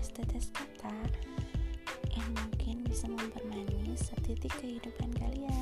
setetes kata Yang eh, mungkin bisa mempermanis setitik kehidupan kalian.